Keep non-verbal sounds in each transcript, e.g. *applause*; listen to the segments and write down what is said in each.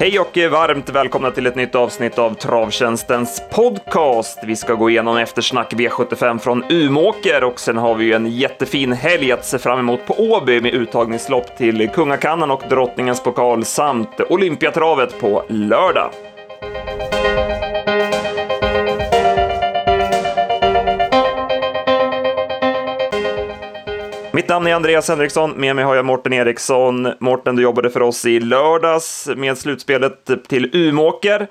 Hej och varmt välkomna till ett nytt avsnitt av Travtjänstens podcast. Vi ska gå igenom eftersnack V75 från Umåker och sen har vi ju en jättefin helg att se fram emot på Åby med uttagningslopp till Kungakannan och Drottningens pokal samt Olympiatravet på lördag. Mitt namn är Andreas Henriksson, med mig har jag Morten Eriksson. Morten, du jobbade för oss i lördags med slutspelet till Umåker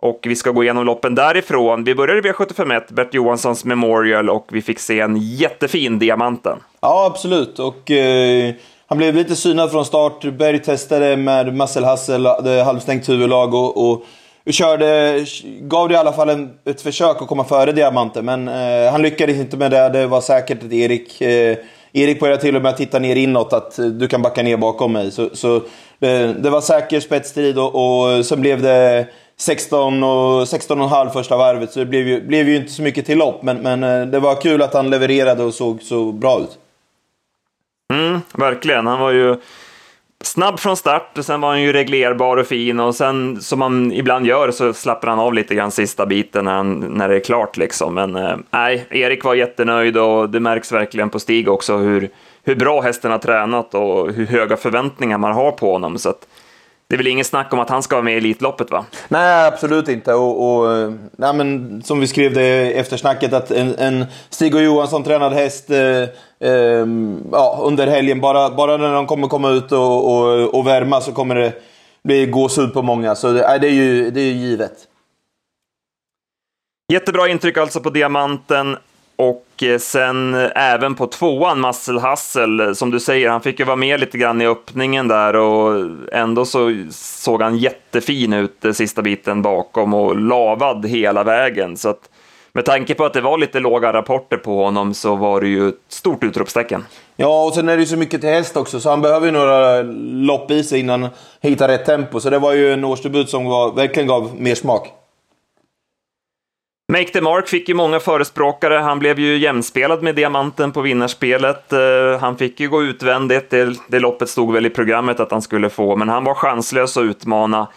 och vi ska gå igenom loppen därifrån. Vi började i V751, Bert Johanssons Memorial och vi fick se en jättefin Diamanten. Ja, absolut. Och, eh, han blev lite synad från start. Berg testade med Marcel Hassel, eh, halvstängt huvudlag och, och körde, gav det i alla fall en, ett försök att komma före Diamanten, men eh, han lyckades inte med det. Det var säkert att Erik eh, Erik började till och med titta ner inåt, att eh, du kan backa ner bakom mig. Så, så eh, det, var säker spetsstrid och, och sen blev det 16 och 16,5 första varvet, så det blev ju, blev ju inte så mycket till lopp. Men, men eh, det var kul att han levererade och såg så bra ut. Mm, verkligen. Han var ju snabb från start, och sen var han ju reglerbar och fin och sen som man ibland gör så slappar han av lite grann sista biten när, han, när det är klart liksom. Men eh, nej, Erik var jättenöjd och det märks verkligen på Stig också hur, hur bra hästen har tränat och hur höga förväntningar man har på honom. Så att, det är väl inget snack om att han ska vara med i Elitloppet va? Nej, absolut inte. Och, och nej, men, som vi skrev det efter snacket att en, en Stig och Johansson tränad häst eh, eh, ja, under helgen, bara, bara när de kommer komma ut och, och, och värma så kommer det bli gåshud på många. Så det, det, är ju, det är ju givet. Jättebra intryck alltså på Diamanten. Och Eh, sen eh, även på tvåan, Marcel Hassel, eh, som du säger, han fick ju vara med lite grann i öppningen där och ändå så såg han jättefin ut sista biten bakom och lavad hela vägen. Så att med tanke på att det var lite låga rapporter på honom så var det ju ett stort utropstecken. Ja, och sen är det ju så mycket till häst också, så han behöver ju några lopp i sig innan han hittar rätt tempo. Så det var ju en årsdebut som var, verkligen gav mer smak. Make the Mark fick ju många förespråkare. Han blev ju jämspelad med diamanten på vinnarspelet. Eh, han fick ju gå utvändigt. Det, det loppet stod väl i programmet att han skulle få, men han var chanslös att utmana.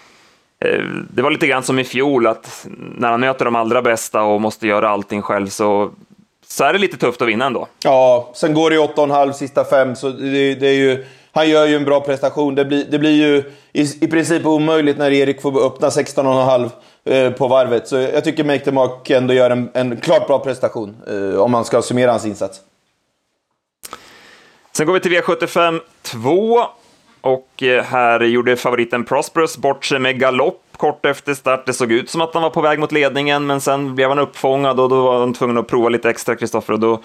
Eh, det var lite grann som i fjol, att när han möter de allra bästa och måste göra allting själv så, så är det lite tufft att vinna ändå. Ja, sen går det ju 8,5 sista fem, så det, det är ju han gör ju en bra prestation. Det blir, det blir ju i, i princip omöjligt när Erik får öppna 16,5 eh, på varvet. Så jag tycker Make the Mark ändå gör en, en klart bra prestation, eh, om man ska summera hans insats. Sen går vi till V75 2. Och eh, här gjorde favoriten Prosperous bort sig med galopp kort efter start. Det såg ut som att han var på väg mot ledningen, men sen blev han uppfångad och då var han tvungen att prova lite extra, Kristoffer, och då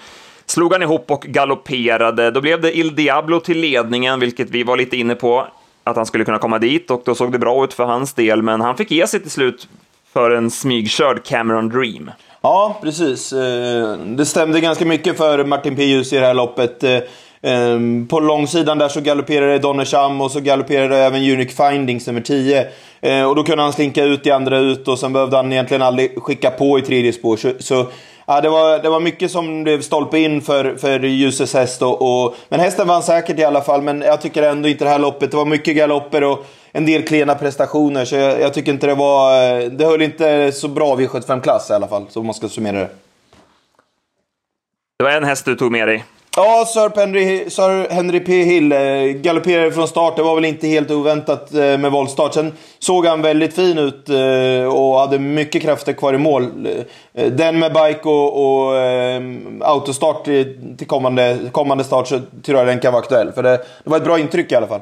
slog han ihop och galopperade. Då blev det Il Diablo till ledningen, vilket vi var lite inne på att han skulle kunna komma dit och då såg det bra ut för hans del, men han fick ge sig till slut för en smygkörd Cameron Dream. Ja, precis. Eh, det stämde ganska mycket för Martin Pius i det här loppet. Eh, ehm, på långsidan där så galopperade Donnersham och så galopperade även Unique Findings nummer 10. Eh, och då kunde han slinka ut i andra ut och sen behövde han egentligen aldrig skicka på i tredje spår. Så Ja, det, var, det var mycket som blev stolpe in för, för Ljuses häst. Och, och, men hästen vann säkert i alla fall, men jag tycker ändå inte det här loppet. Det var mycket galopper och en del klena prestationer, så jag, jag tycker inte det var... Det höll inte så bra vid 75-klass i alla fall, så man ska summera det. Det var en häst du tog med dig. Ja, Sir Henry, Sir Henry P. Hill eh, galopperade från start. Det var väl inte helt oväntat eh, med voltstart. Sen såg han väldigt fin ut eh, och hade mycket krafter kvar i mål. Eh, den med bike och, och eh, autostart till kommande, kommande start så tror jag den kan vara aktuell. För det, det var ett bra intryck i alla fall.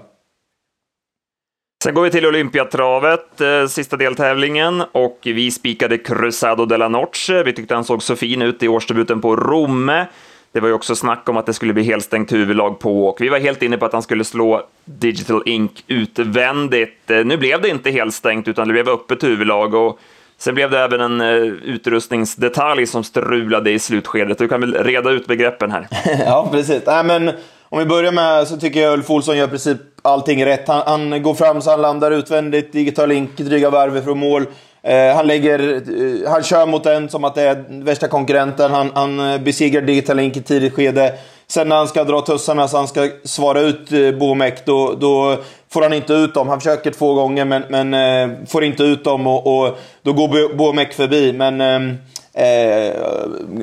Sen går vi till Olympiatravet, eh, sista deltävlingen, och vi spikade Cruzado de la Noche. Vi tyckte han såg så fin ut i årsdebuten på Romme. Det var ju också snack om att det skulle bli helstängt huvudlag på och vi var helt inne på att han skulle slå Digital Ink utvändigt. Eh, nu blev det inte helstängt utan det blev öppet huvudlag och sen blev det även en eh, utrustningsdetalj som strulade i slutskedet. Du kan väl reda ut begreppen här? *laughs* ja, precis. Nej, men om vi börjar med så tycker jag Ulf Olsson gör i princip allting rätt. Han, han går fram så han landar utvändigt, Digital Ink, dryga varv från mål. Eh, han, lägger, eh, han kör mot en som att det är värsta konkurrenten. Han, han eh, besegrar Digital Link i tidigt skede. Sen när han ska dra tussarna så han ska svara ut eh, Bomek, då, då får han inte ut dem. Han försöker två gånger men, men eh, får inte ut dem och, och då går Bomek förbi. Men eh, eh,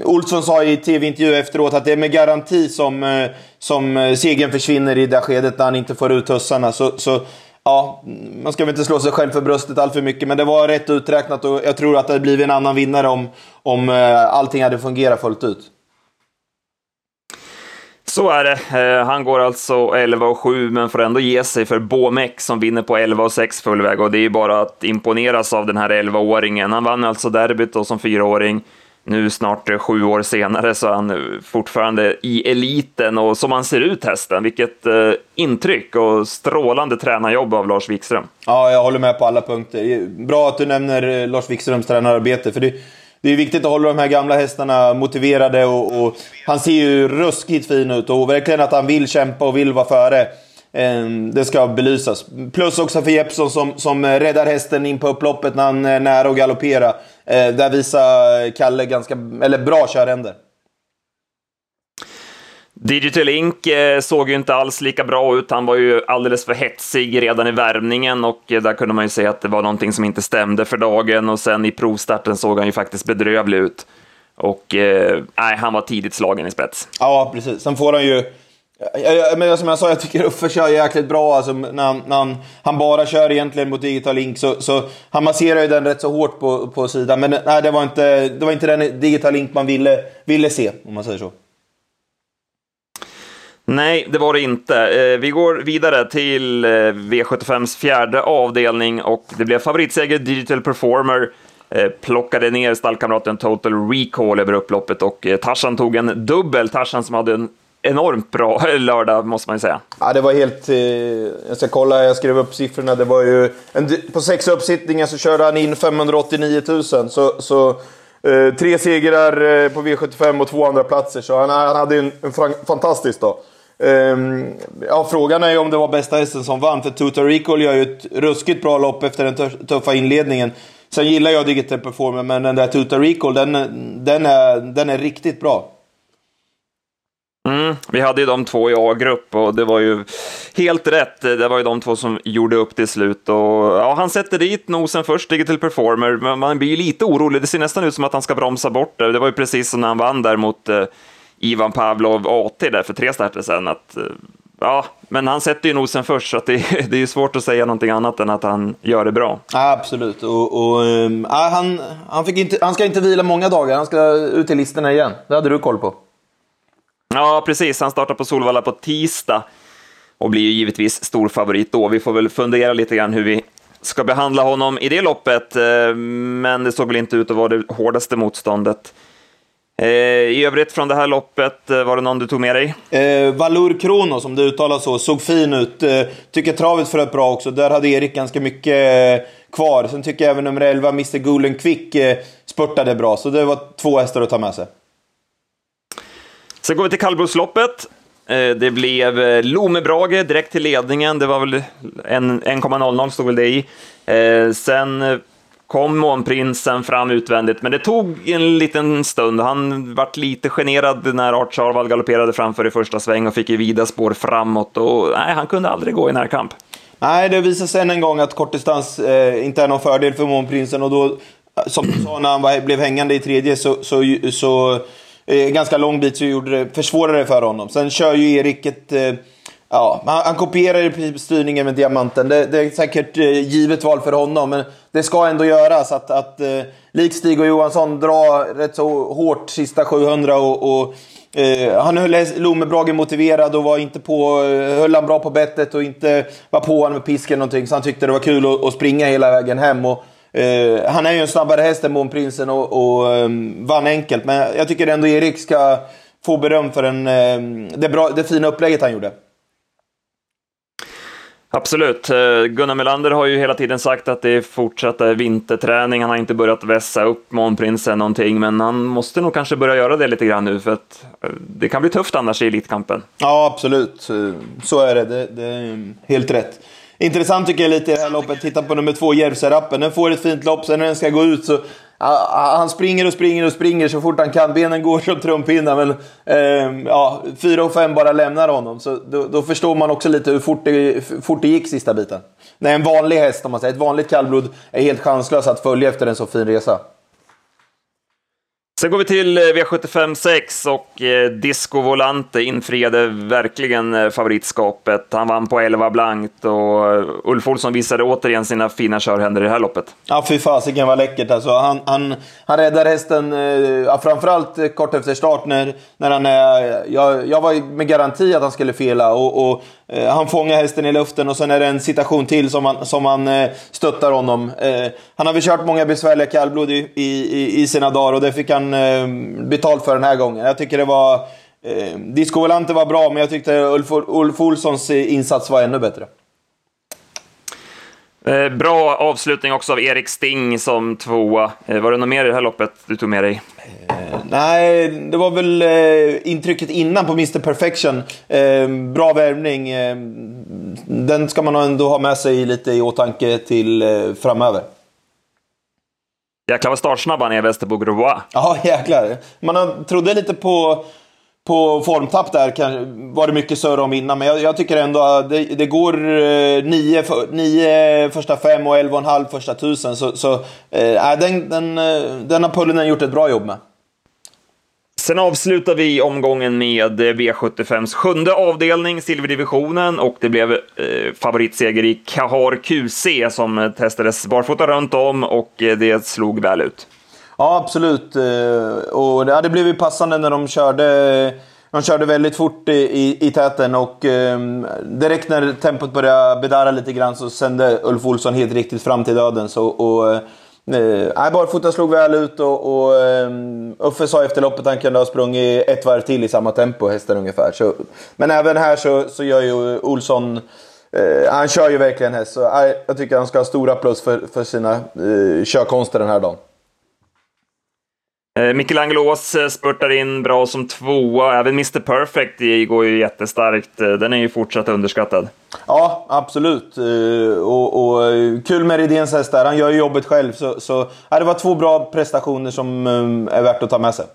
Olsson sa i tv-intervju efteråt att det är med garanti som, eh, som segern försvinner i det skedet när han inte får ut tussarna. Så, så ja, man ska väl inte slå sig själv för bröstet allt för mycket, men det var rätt uträknat och jag tror att det hade blivit en annan vinnare om, om eh, allting hade fungerat fullt ut. Så är det. Eh, han går alltså 11 och 7, men får ändå ge sig för Bomek som vinner på 11 och 6 fullväg. Och det är bara att imponeras av den här 11-åringen. Han vann alltså derbyt då som fyraåring. Nu snart eh, sju år senare så är han fortfarande i eliten och som han ser ut hästen, vilket eh, intryck och strålande tränarjobb av Lars Wikström. Ja, jag håller med på alla punkter. Bra att du nämner eh, Lars Wikströms tränararbete, för det, det är viktigt att hålla de här gamla hästarna motiverade och, och han ser ju ruskigt fin ut och verkligen att han vill kämpa och vill vara före. Ehm, det ska belysas. Plus också för Jeppsson som, som räddar hästen in på upploppet när han är nära att galoppera. Ehm, där visar Kalle ganska, eller bra köränder. Digital Ink eh, såg ju inte alls lika bra ut. Han var ju alldeles för hetsig redan i värmningen och eh, där kunde man ju se att det var någonting som inte stämde för dagen och sen i provstarten såg han ju faktiskt bedrövlig ut. Och eh, nej, han var tidigt slagen i spets. Ja, precis. Sen får han ju men som jag sa, jag tycker Uffe kör jäkligt bra. Alltså, när, han, när han, han, bara kör egentligen mot Digital Link så, så han masserar ju den rätt så hårt på, på sidan. Men nej, det var inte, det var inte den Digital Link man ville, ville se, om man säger så. Nej, det var det inte. Eh, vi går vidare till eh, V75s fjärde avdelning och det blev favoritseger Digital Performer. Eh, plockade ner stallkamraten Total Recall över upploppet och Tarzan tog en dubbel. Tarzan som hade en enormt bra *laughs* lördag, måste man ju säga. Ja, det var helt... Eh, jag ska kolla, jag skrev upp siffrorna. Det var ju... En, på sex uppsittningar så körde han in 589 000. Så, så eh, tre segrar eh, på V75 och två andra platser. Så han, han hade en, en fantastisk dag. Um, ja, frågan är ju om det var bästa hästen som vann, för Tuta Recall gör ju ett ruskigt bra lopp efter den tuffa inledningen. Sen gillar jag Digital Performer, men den där Tuta Recall, den, den, är, den är riktigt bra. Mm, vi hade ju de två i A-grupp och det var ju helt rätt. Det var ju de två som gjorde upp till slut. Och, ja, han sätter dit nosen först, Digital Performer, men man blir ju lite orolig. Det ser nästan ut som att han ska bromsa bort det. Det var ju precis som när han vann där mot eh, Ivan Pavlov AT där för tre starter sedan. Att, eh, ja, men han sätter ju nosen först, så det, *laughs* det är svårt att säga någonting annat än att han gör det bra. Absolut, och, och äh, han, han, fick inte, han ska inte vila många dagar, han ska ut i listorna igen. Det hade du koll på. Ja, precis. Han startar på Solvalla på tisdag och blir ju givetvis stor favorit då. Vi får väl fundera lite grann hur vi ska behandla honom i det loppet, eh, men det såg väl inte ut att vara det hårdaste motståndet. Eh, I övrigt från det här loppet, eh, var det någon du tog med dig? Eh, Valur Krono, som det uttalas så, såg fin ut. Eh, tycker travet flöt bra också. Där hade Erik ganska mycket eh, kvar. Sen tycker jag även nummer 11, Mr Gulen Quick, eh, spurtade bra. Så det var två hästar att ta med sig. Sen går vi till kallblodsloppet. Eh, det blev eh, Lomebrage direkt till ledningen. Det var väl 1,00 stod väl det i. Eh, sen kom Månprinsen fram utvändigt, men det tog en liten stund. Han vart lite generad när Art Charval galopperade framför i första sväng och fick ju vida spår framåt och nej, han kunde aldrig gå i närkamp. Nej, det visade sig än en gång att kortdistans eh, inte är någon fördel för Månprinsen och då, som du sa, när han var, blev hängande i tredje så, så, så eh, ganska lång bit så gjorde det, försvårade det för honom. Sen kör ju Erik ett eh, Ja, han, han kopierar styrningen med diamanten. Det, det är säkert eh, givet val för honom, men det ska ändå göras att, att eh, lik Stig och Johansson dra rätt så hårt sista 700 och, och Uh, han höll Lomebrage motiverad och var inte på, eh, höll han bra på bettet och inte var på honom med pisken någonting. Så han tyckte det var kul att, att springa hela vägen hem. Och, eh, han är ju en snabbare häst än Månprinsen och, och um, vann enkelt. Men jag tycker ändå Erik ska få beröm för en, um, det, bra, det fina upplägget han gjorde. Absolut. Eh, Gunnar Melander har ju hela tiden sagt att det är fortsatta vinterträning. Han har inte börjat vässa upp Månprinsen någonting, men han måste nog kanske börja göra det lite grann nu, för att eh, det kan bli tufft annars i Elitkampen. Ja, absolut. Så är det. Det, det är helt rätt intressant tycker jag lite i det här loppet. Titta på nummer två, Järvsörappen. Den får ett fint lopp, sen när den ska gå ut så han springer och springer och springer så fort han kan. Benen går som trumpinnar. Men eh, ja, 4 och 5 bara lämnar honom. Så då, då, förstår man också lite hur fort det, fort det gick sista biten. Nej, en vanlig häst, om man säger, ett vanligt kallblod, är helt chanslös att följa efter en så fin resa. Sen går vi till eh, V75 6 och eh, Disco Volante infriade verkligen eh, favoritskapet. Han vann på 11 blankt och eh, Ulf Olsson visade återigen sina fina körhänder i det här loppet. Ja, fy fasiken vad läckert alltså. Han, han, han räddar hästen, eh, ja, framförallt eh, kort efter start när, när han är... Jag, jag var med garanti att han skulle fela och, och han fångar hästen i luften och sen är det en situation till som han, som han stöttar honom. Han har väl kört många besvärliga kallblod i, i, i sina dagar och det fick han betalt för den här gången. Jag tycker det var... Eh, Disco Volante var bra, men jag tyckte Ulf, Ulf Olssons insats var ännu bättre. Bra avslutning också av Erik Sting som tvåa. Var det något mer i det här loppet du tog med dig? Eh, nej, det var väl eh, intrycket innan på Mr Perfection. Eh, bra värvning. Eh, den ska man ändå ha med sig lite i åtanke till eh, framöver. Jäklar vad startsnabb han är, Västerbo Grobois. Ja, jäklar. Man trodde lite på, på formtapp där, var det mycket surr om innan. Men jag, jag tycker ändå att det, det går eh, nio, nio första fem och elva och en halv första tusen. Så, så eh, den, den, eh, den har Pullinen gjort ett bra jobb med. Sen avslutar vi omgången med V75s sjunde avdelning, silverdivisionen, och det blev eh, favoritseger i Kahar QC som eh, testades barfota runt om och eh, det slog väl ut. Ja, absolut. Eh, och det hade blivit passande när de körde de körde väldigt fort i, i, i täten och eh, direkt när tempot började bedarra lite grann så sände Ulf Olsson helt riktigt fram till döden. Så, och, eh, Nej, barfota slog väl ut och, och ehm, Uffe sa efter loppet att han kunde ha sprungit ett varv till i samma tempo, hästen ungefär. Så, men även här så, så gör ju Olsson, eh, han kör ju verkligen häst. Så eh, jag tycker han ska ha stora plus för, för sina eh, körkonster den här dagen. Eh, Michelangelo Ås spurtar in bra som tvåa. Även Mr Perfect går ju jättestarkt. Eh, den är ju fortsatt underskattad. Ja, absolut. Och, och kul med Redéns häst där. Han gör ju jobbet själv. Så, så ja, det var två bra prestationer som är värt att ta med sig.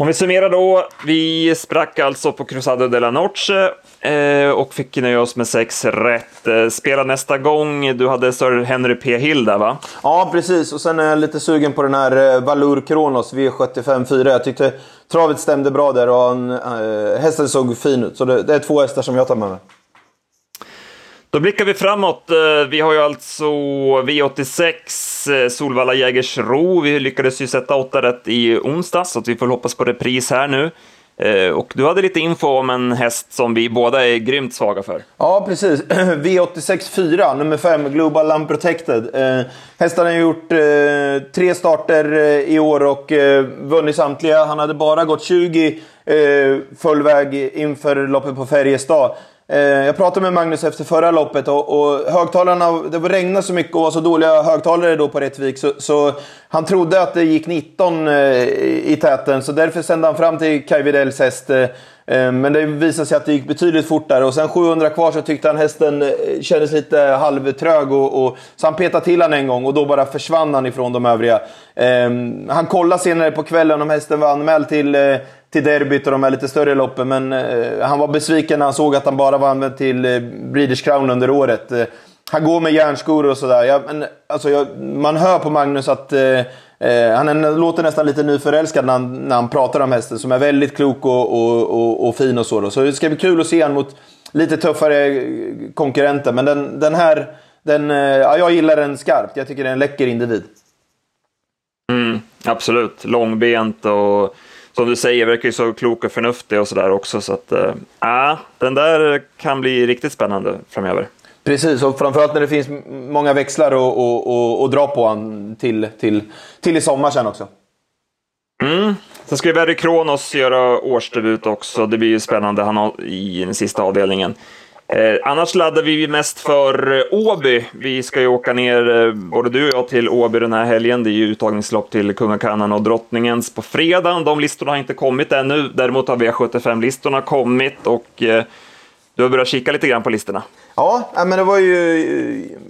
Om vi summerar då. Vi sprack alltså på Cruzado de la Noche eh, och fick nöja oss med sex rätt. Eh, spela nästa gång. Du hade Sir Henry P. Hill där va? Ja, precis. Och sen är jag lite sugen på den här eh, Valur Kronos V75 4. Jag tyckte travet stämde bra där och han, eh, hästen såg fin ut. Så det, det är två hästar som jag tar med mig. Då blickar vi framåt. Eh, vi har ju alltså V86 eh, Solvalla Jägersro. Vi lyckades ju sätta åtta rätt i onsdags, så att vi får hoppas på repris här nu. Eh, och du hade lite info om en häst som vi båda är grymt svaga för. Ja, precis. *clears throat* V86 4, nummer 5, Global Unprotected. hästen har gjort tre starter i år och vunnit samtliga. Han hade bara gått 20 full väg inför loppet på Färjestad. Eh, jag pratade med Magnus efter förra loppet och, och högtalarna, det regnade så mycket och var så dåliga högtalare då på Rättvik så, så han trodde att det gick 19 eh, i täten så därför sände han fram till Kaj Widells häst. Eh, men det visade sig att det gick betydligt fortare och sen 700 kvar så tyckte han hästen kändes lite halvtrög och, och, så han petade till han en gång och då bara försvann han ifrån de övriga. Han kollade senare på kvällen om hästen var anmäld till till derbyt och de här lite större loppen. Men eh, han var besviken när han såg att han bara var använd till eh, Breeders Crown under året. Eh, han går med järnskor och sådär. Ja, alltså, man hör på Magnus att eh, eh han är, låter nästan lite nyförälskad när han, när han pratar om hästen. Som är väldigt klok och, och, och, och fin och så. Då. Så det ska bli kul att se honom mot lite tuffare eh, konkurrenter. Men den, den här, den, eh, ja, jag gillar den skarpt. Jag tycker det är en läcker individ. Mm, absolut, långbent och som du säger, verkar ju så klok och förnuftig och sådär också. Så att, äh, den där kan bli riktigt spännande framöver. Precis, och framförallt när det finns många växlar att och, och, och dra på han till, till, till i sommar sen också. Mm. Sen ska ju Verry Kronos göra årsdebut också. Det blir ju spännande han har i den sista avdelningen. Eh, annars laddar vi mest för eh, Åby. Vi ska ju åka ner, eh, både du och jag, till Åby den här helgen. Det är ju uttagningslopp till Kungakanan och Drottningens på fredag. De listorna har inte kommit ännu. Däremot har V75-listorna kommit och eh, Du har börjat kika lite grann på listorna. Ja, men det var ju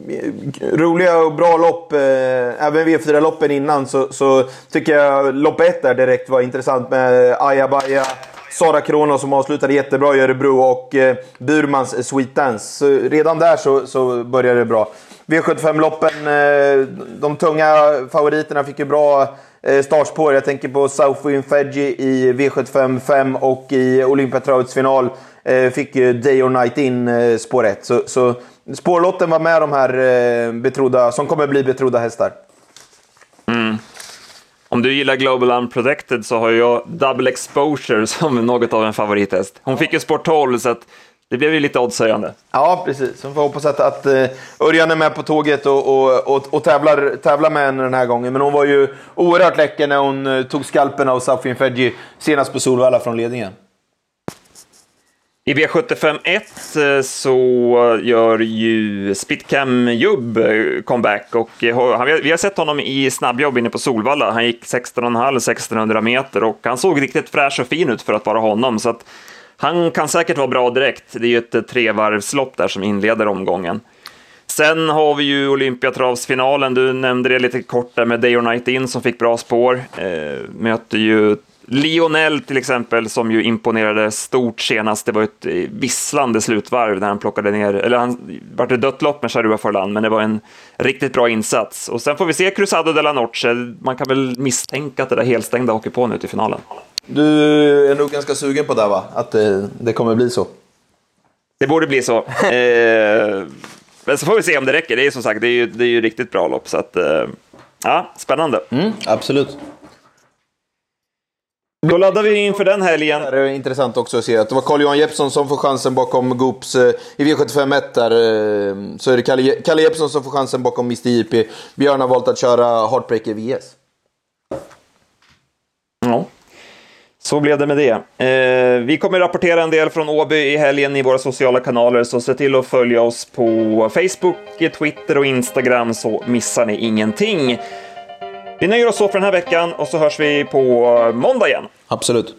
eh, roliga och bra lopp. Även V4-loppen innan så, så tycker jag lopp ett där direkt var intressant med Ajabaja, Sara Krono som avslutade jättebra i Örebro och eh, Burmans Sweet Dance. Så redan där så, så började det bra. V75-loppen, eh, de tunga favoriterna fick ju bra eh, startspår. Jag tänker på Southwind Fedji i V75 5 och i Olympiatravets final Eh, fick ju Day or Night In eh, spår 1. Så, så spårlotten var med de här eh, betrodda, som kommer bli betrodda hästar. Mm. Om du gillar Global Unprotected så har jag Double Exposure som något av en favorithäst. Hon fick ju spår 12 så att det blev ju lite oddshöjande. Ja, precis. Så vi får hoppas att, att uh, Örjan är med på tåget och, och, och, och tävlar, tävlar med henne den här gången. Men hon var ju oerhört läcker när hon uh, tog skalpen av Safin Fedji senast på Solvalla från ledningen. I V75.1 eh, så gör ju Spitcam Jubb eh, comeback och eh, vi har sett honom i snabbjobb inne på Solvalla. Han gick 16,5-1600 meter och han såg riktigt fräsch och fin ut för att vara honom. Så att han kan säkert vara bra direkt. Det är ju ett trevarvslopp där som inleder omgången. Sen har vi ju Olympiatravsfinalen. Du nämnde det lite kort där med Day or Night In som fick bra spår. Eh, möter ju Lionel till exempel, som ju imponerade stort senast. Det var ett eh, visslande slutvarv när han plockade ner, eller han vart ett dött lopp med Charua Forlan, men det var en riktigt bra insats. Och sen får vi se Cruzado de la Noche. Man kan väl misstänka att det där helstängda åker på nu till finalen. Du är nog ganska sugen på det va? Att det, det kommer bli så? Det borde bli så. *laughs* eh, men så får vi se om det räcker. Det är som sagt, det är ju, det är ju riktigt bra lopp. Så att, eh, ja, spännande. Mm, absolut. Då laddar vi inför den helgen. Det är intressant också att se att det var Carl-Johan Jeppsson som får chansen bakom Goops eh, i V75 1 där. Eh, så är det Kalle, Kalle Jeppsson som får chansen bakom Mr JP. Björn har valt att köra Heartbreaker VS. Ja, så blev det med det. Eh, vi kommer rapportera en del från Åby i helgen i våra sociala kanaler, så se till att följa oss på Facebook, Twitter och Instagram så missar ni ingenting. Vi nöjer oss så för den här veckan och så hörs vi på måndag igen. Absolut.